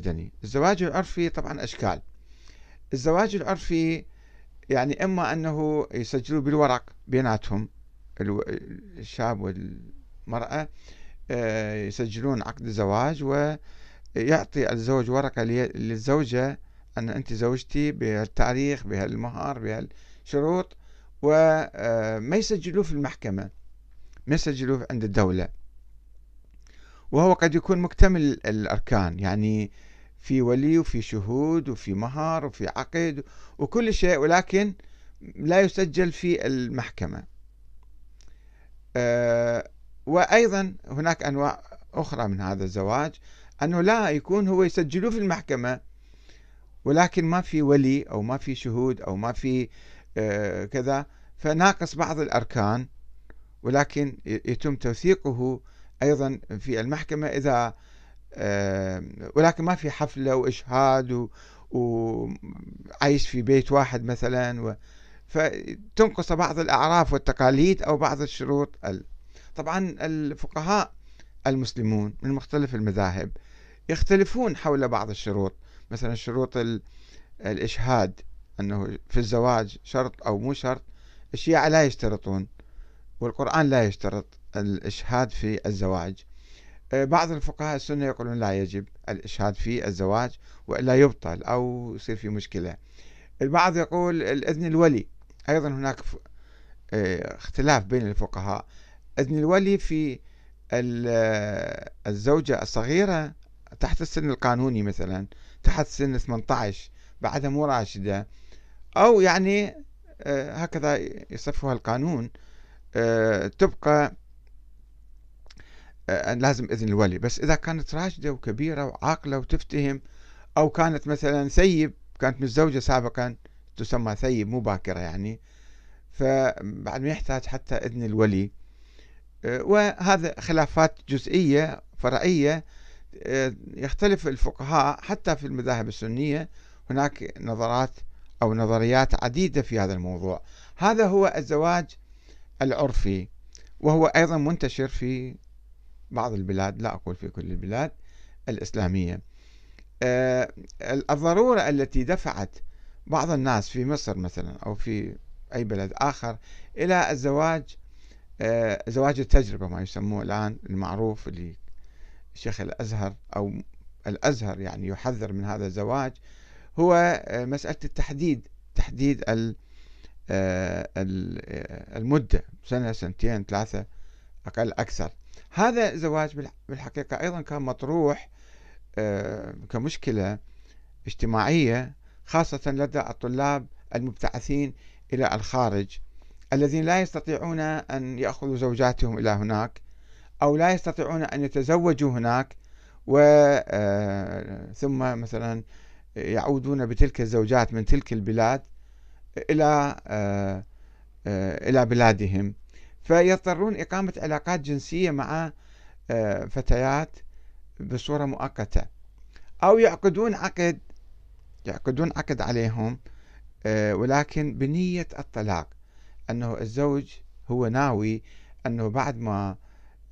مدني الزواج العرفي طبعا أشكال. الزواج العرفي يعني إما أنه يسجلوا بالورق بيناتهم الشاب والمرأة آه، يسجلون عقد الزواج ويعطي الزوج ورقة للزوجة أن أنت زوجتي بهالتاريخ بهالمهر بهالشروط وما آه، يسجلوه في المحكمة ما يسجلوه عند الدولة. وهو قد يكون مكتمل الأركان. يعني في ولي وفي شهود وفي مهر وفي عقد وكل شيء ولكن لا يسجل في المحكمة. أه وأيضا هناك أنواع أخرى من هذا الزواج أنه لا يكون هو يسجلوه في المحكمة ولكن ما في ولي أو ما في شهود أو ما في أه كذا فناقص بعض الأركان ولكن يتم توثيقه أيضا في المحكمة. إذا ولكن ما في حفلة وإشهاد وعيش في بيت واحد مثلا و فتنقص بعض الأعراف والتقاليد أو بعض الشروط. طبعا الفقهاء المسلمون من مختلف المذاهب يختلفون حول بعض الشروط مثلا شروط الإشهاد أنه في الزواج شرط أو مو شرط الشيعة لا يشترطون والقرآن لا يشترط الإشهاد في الزواج. بعض الفقهاء السنة يقولون لا يجب الإشهاد في الزواج وإلا يبطل أو يصير في مشكلة. البعض يقول الإذن الولي. أيضا هناك آه، اختلاف بين الفقهاء. إذن الولي في آه، الزوجة الصغيرة تحت السن القانوني مثلا تحت سن 18 بعدها مو راشدة. أو يعني هكذا يصفها القانون. تبقى آه، لازم إذن الولي. بس إذا كانت راشدة وكبيرة وعاقلة وتفتهم أو كانت مثلا ثيب كانت متزوجة سابقا تسمى ثيب مو باكرة يعني فبعد ما يحتاج حتى إذن الولي. آه، وهذا خلافات جزئية فرعية. آه، يختلف الفقهاء حتى في المذاهب السنية هناك نظرات أو نظريات عديدة في هذا الموضوع. هذا هو الزواج العرفي وهو أيضا منتشر في بعض البلاد لا أقول في كل البلاد الإسلامية. آه، الضرورة التي دفعت بعض الناس في مصر مثلا أو في أي بلد آخر إلى الزواج آه، زواج التجربة ما يسموه الآن المعروف اللي الشيخ الأزهر أو الأزهر يعني يحذر من هذا الزواج هو آه، مسألة التحديد تحديد المدة سنة سنتين ثلاثة. أقل أكثر. هذا الزواج بالحقيقة أيضا كان مطروح آه، كمشكلة اجتماعية خاصة لدى الطلاب المبتعثين إلى الخارج الذين لا يستطيعون أن يأخذوا زوجاتهم إلى هناك أو لا يستطيعون أن يتزوجوا هناك و آه، ثم مثلا يعودون بتلك الزوجات من تلك البلاد إلى آه، إلى بلادهم. فيضطرون إقامة علاقات جنسية مع آه، فتيات بصورة مؤقتة. أو يعقدون عقد يعقدون عقد عليهم آه، ولكن بنية الطلاق. أنه الزوج هو ناوي أنه بعد ما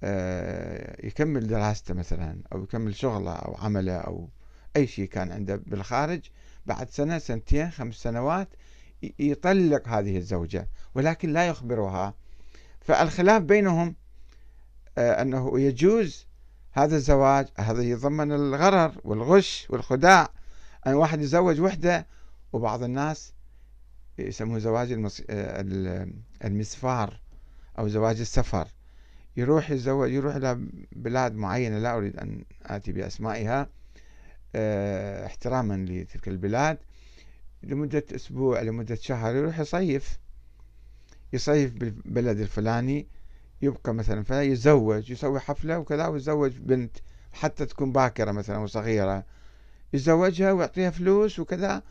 آه، يكمل دراسته مثلا أو يكمل شغله أو عمله أو أي شيء كان عنده بالخارج بعد سنة سنتين خمس سنوات يطلق هذه الزوجة. ولكن لا يخبرها فالخلاف بينهم آه، أنه يجوز هذا الزواج هذا يتضمن الغرر والغش والخداع أن واحد يتزوج وحدة وبعض الناس يسموه زواج آه، المسفار أو زواج السفر. يروح يتزوج يروح إلى بلاد معينة لا أريد أن آتي بأسمائها آه، احتراما لتلك البلاد لمدة أسبوع لمدة شهر يروح يصيف. يصيف بالبلد الفلاني يبقى مثلا فيتزوج يسوي حفلة وكذا ويتزوج بنت حتى تكون باكرة مثلا وصغيرة. يتزوجها ويعطيها فلوس وكذا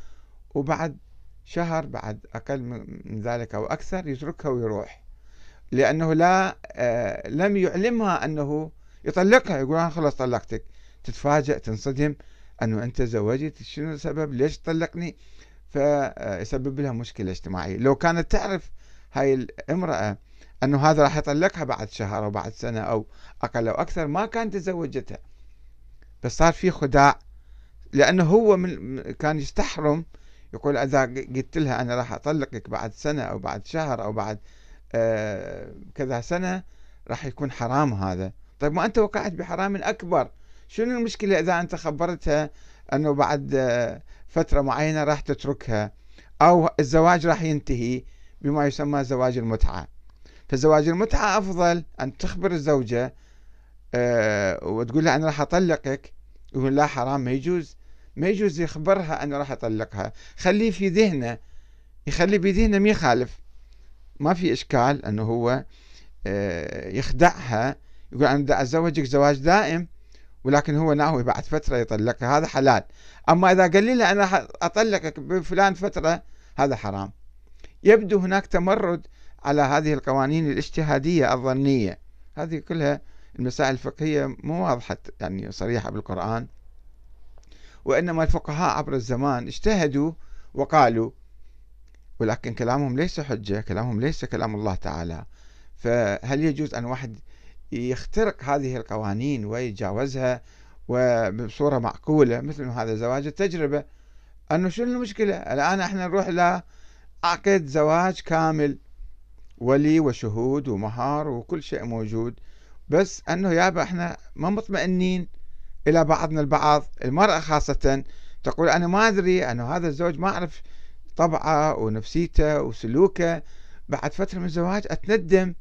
وبعد شهر بعد أقل من ذلك أو أكثر يتركها ويروح. لأنه لا آه لم يعلمها أنه يطلقها يقول أنا خلاص طلقتك. تتفاجأ تنصدم أنه أنت زوجت شنو السبب؟ ليش طلقني فيسبب لها مشكلة اجتماعية. لو كانت تعرف هاي الامرأة أنه هذا راح يطلقها بعد شهر أو بعد سنة أو أقل أو أكثر ما كانت تزوجتها. بس صار في خداع لأنه هو من كان يستحرم يقول إذا قلت لها أنا راح أطلقك بعد سنة أو بعد شهر أو بعد آه كذا سنة راح يكون حرام هذا. طيب ما أنت وقعت بحرام أكبر. شنو المشكلة إذا أنت خبرتها أنه بعد آه فترة معينة راح تتركها أو الزواج راح ينتهي؟ بما يسمى زواج المتعة. فزواج المتعة أفضل أن تخبر الزوجة أه وتقول لها أنا راح أطلقك يقول لا حرام ما يجوز. ما يجوز يخبرها أنا راح أطلقها. خليه في ذهنه يخلي بذهنه ما يخالف. ما في إشكال أنه هو أه يخدعها يقول أنا بدي أتزوجك زواج دائم ولكن هو ناوي بعد فترة يطلقها هذا حلال. أما إذا قال لي أنا أطلقك بفلان فترة هذا حرام. يبدو هناك تمرد على هذه القوانين الاجتهادية الظنية. هذه كلها المسائل الفقهية مو واضحة يعني صريحة بالقرآن. وإنما الفقهاء عبر الزمان اجتهدوا وقالوا ولكن كلامهم ليس حجة كلامهم ليس كلام الله تعالى. فهل يجوز أن واحد يخترق هذه القوانين ويتجاوزها وبصورة معقولة مثل هذا زواج التجربة؟ أنه شنو المشكلة؟ الآن إحنا نروح لعقد زواج كامل ولي وشهود ومهار وكل شيء موجود. بس أنه يابا إحنا ما مطمئنين إلى بعضنا البعض المرأة خاصة تقول أنا ما أدري أنه هذا الزوج ما أعرف طبعه ونفسيته وسلوكه. بعد فترة من الزواج أتندم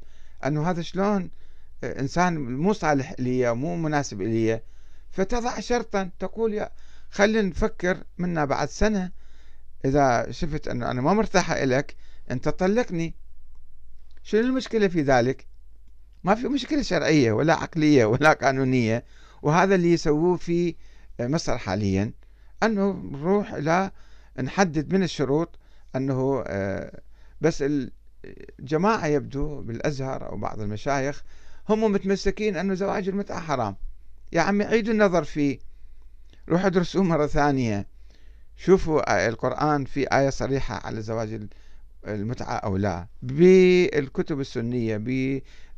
أنه هذا شلون إنسان مو صالح لي مو مناسب لي. فتضع شرطا تقول يا خلينا نفكر منا بعد سنة إذا شفت أنه أنا ما مرتاحة إلك أنت طلقني. شنو المشكلة في ذلك؟ ما في مشكلة شرعية ولا عقلية ولا قانونية وهذا اللي يسووه في مصر حاليا. أنه نروح إلى نحدد من الشروط أنه آه، بس الجماعة يبدو بالأزهر أو بعض المشايخ هم متمسكين أنه زواج المتعة حرام. يا عمي عيدوا النظر فيه. روحوا ادرسوه مرة ثانية. شوفوا القرآن في آية صريحة على زواج المتعة أو لا. بالكتب السنية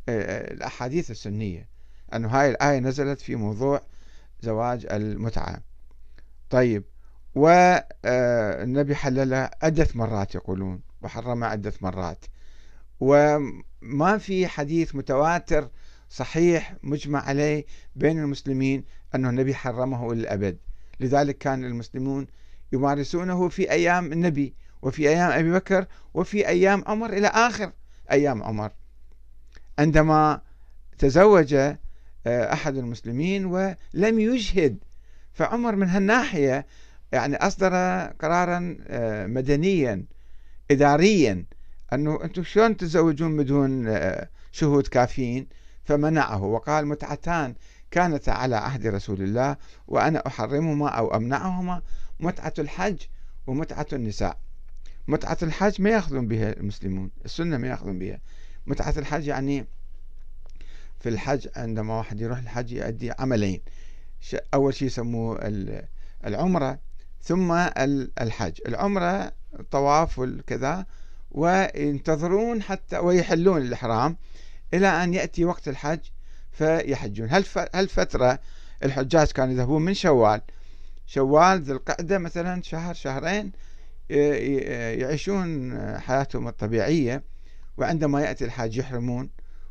بالأحاديث السنية أنه هاي الآية نزلت في موضوع زواج المتعة. طيب والنبي حللها عدة مرات يقولون وحرمها عدة مرات. وما في حديث متواتر صحيح مجمع عليه بين المسلمين أنه النبي حرمه للأبد لذلك كان المسلمون يمارسونه في أيام النبي وفي أيام أبي بكر وفي أيام عمر إلى آخر أيام عمر. عندما تزوج آه، أحد المسلمين ولم يجهد فعمر من هالناحية يعني أصدر قرارا آه، مدنيا إداريا أنه أنتم شلون تتزوجون بدون آه، شهود كافيين؟ فمنعه وقال متعتان كانتا على عهد رسول الله وأنا أحرمهما أو أمنعهما. متعة الحج ومتعة النساء. متعة الحج ما يأخذون بها المسلمون السنة ما يأخذون بها. متعة الحج يعني في الحج عندما واحد يروح الحج يؤدي عملين. أول شيء يسموه العمرة ثم الحج. العمرة طواف والكذا وينتظرون حتى ويحلون الإحرام إلى أن يأتي وقت الحج فيحجون. هالفترة الحجاج كانوا يذهبون من شوال شوال ذي القعدة مثلا شهر شهرين يعيشون حياتهم الطبيعية وعندما يأتي الحج يحرمون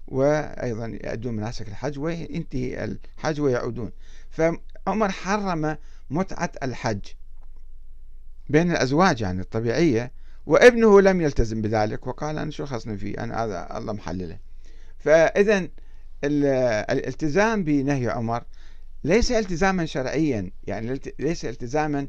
وأيضا يأدون مناسك الحج وينتهي الحج ويعودون. فعمر حرم متعة الحج بين الأزواج يعني الطبيعية وابنه لم يلتزم بذلك وقال أنا شو خصني فيه؟ أنا هذا الله محلله. فإذا الالتزام بنهي عمر ليس التزاما شرعيا. يعني ليس التزاما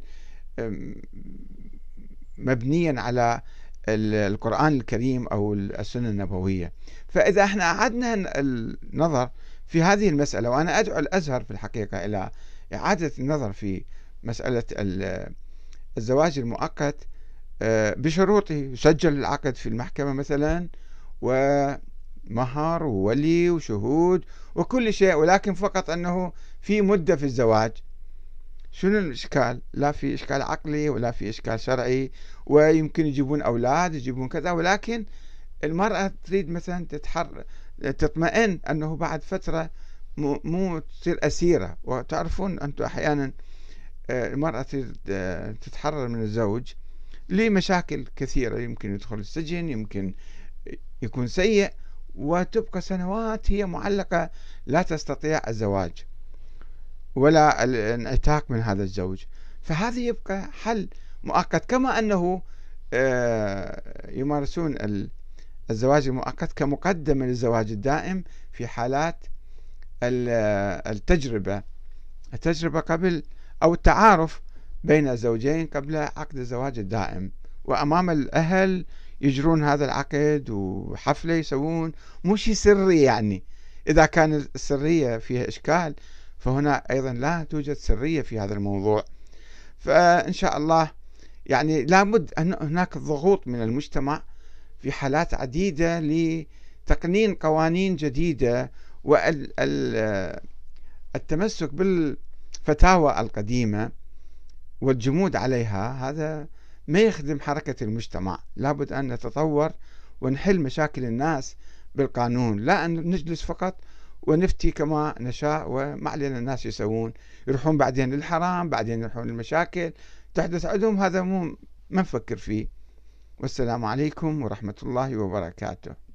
مبنيا على القرآن الكريم أو السنة النبوية. فإذا إحنا أعدنا النظر في هذه المسألة وأنا أدعو الأزهر في الحقيقة إلى إعادة النظر في مسألة الزواج المؤقت آه، بشروطه. يسجل العقد في المحكمة مثلا ومهر وولي وشهود وكل شيء ولكن فقط أنه في مدة في الزواج. شنو الإشكال؟ لا في إشكال عقلي ولا في إشكال شرعي ويمكن يجيبون أولاد يجيبون كذا ولكن المرأة تريد مثلا تتحر تطمئن أنه بعد فترة مو تصير أسيرة. وتعرفون أنتم أحيانا المرأة تتحرر من الزوج لمشاكل كثيرة. يمكن يدخل السجن يمكن يكون سيء. وتبقى سنوات هي معلقة لا تستطيع الزواج ولا الانعتاق من هذا الزوج. فهذا يبقى حل مؤقت كما أنه آه، يمارسون الزواج المؤقت كمقدمة للزواج الدائم في حالات التجربة التجربة قبل أو التعارف بين الزوجين قبل عقد الزواج الدائم. وأمام الأهل يجرون هذا العقد وحفلة يسوون مو شيء سري يعني. إذا كان السرية فيها إشكال فهنا أيضا لا توجد سرية في هذا الموضوع. فإن شاء الله يعني لابد أن هناك ضغوط من المجتمع في حالات عديدة لتقنين قوانين جديدة والتمسك بالفتاوى القديمة والجمود عليها. هذا ما يخدم حركة المجتمع. لابد أن نتطور ونحل مشاكل الناس بالقانون لا أن نجلس فقط ونفتي كما نشاء وما علينا الناس يسوون. يروحون بعدين للحرام بعدين يروحون للمشاكل. تحدث عندهم هذا مو ما نفكر فيه. والسلام عليكم ورحمة الله وبركاته.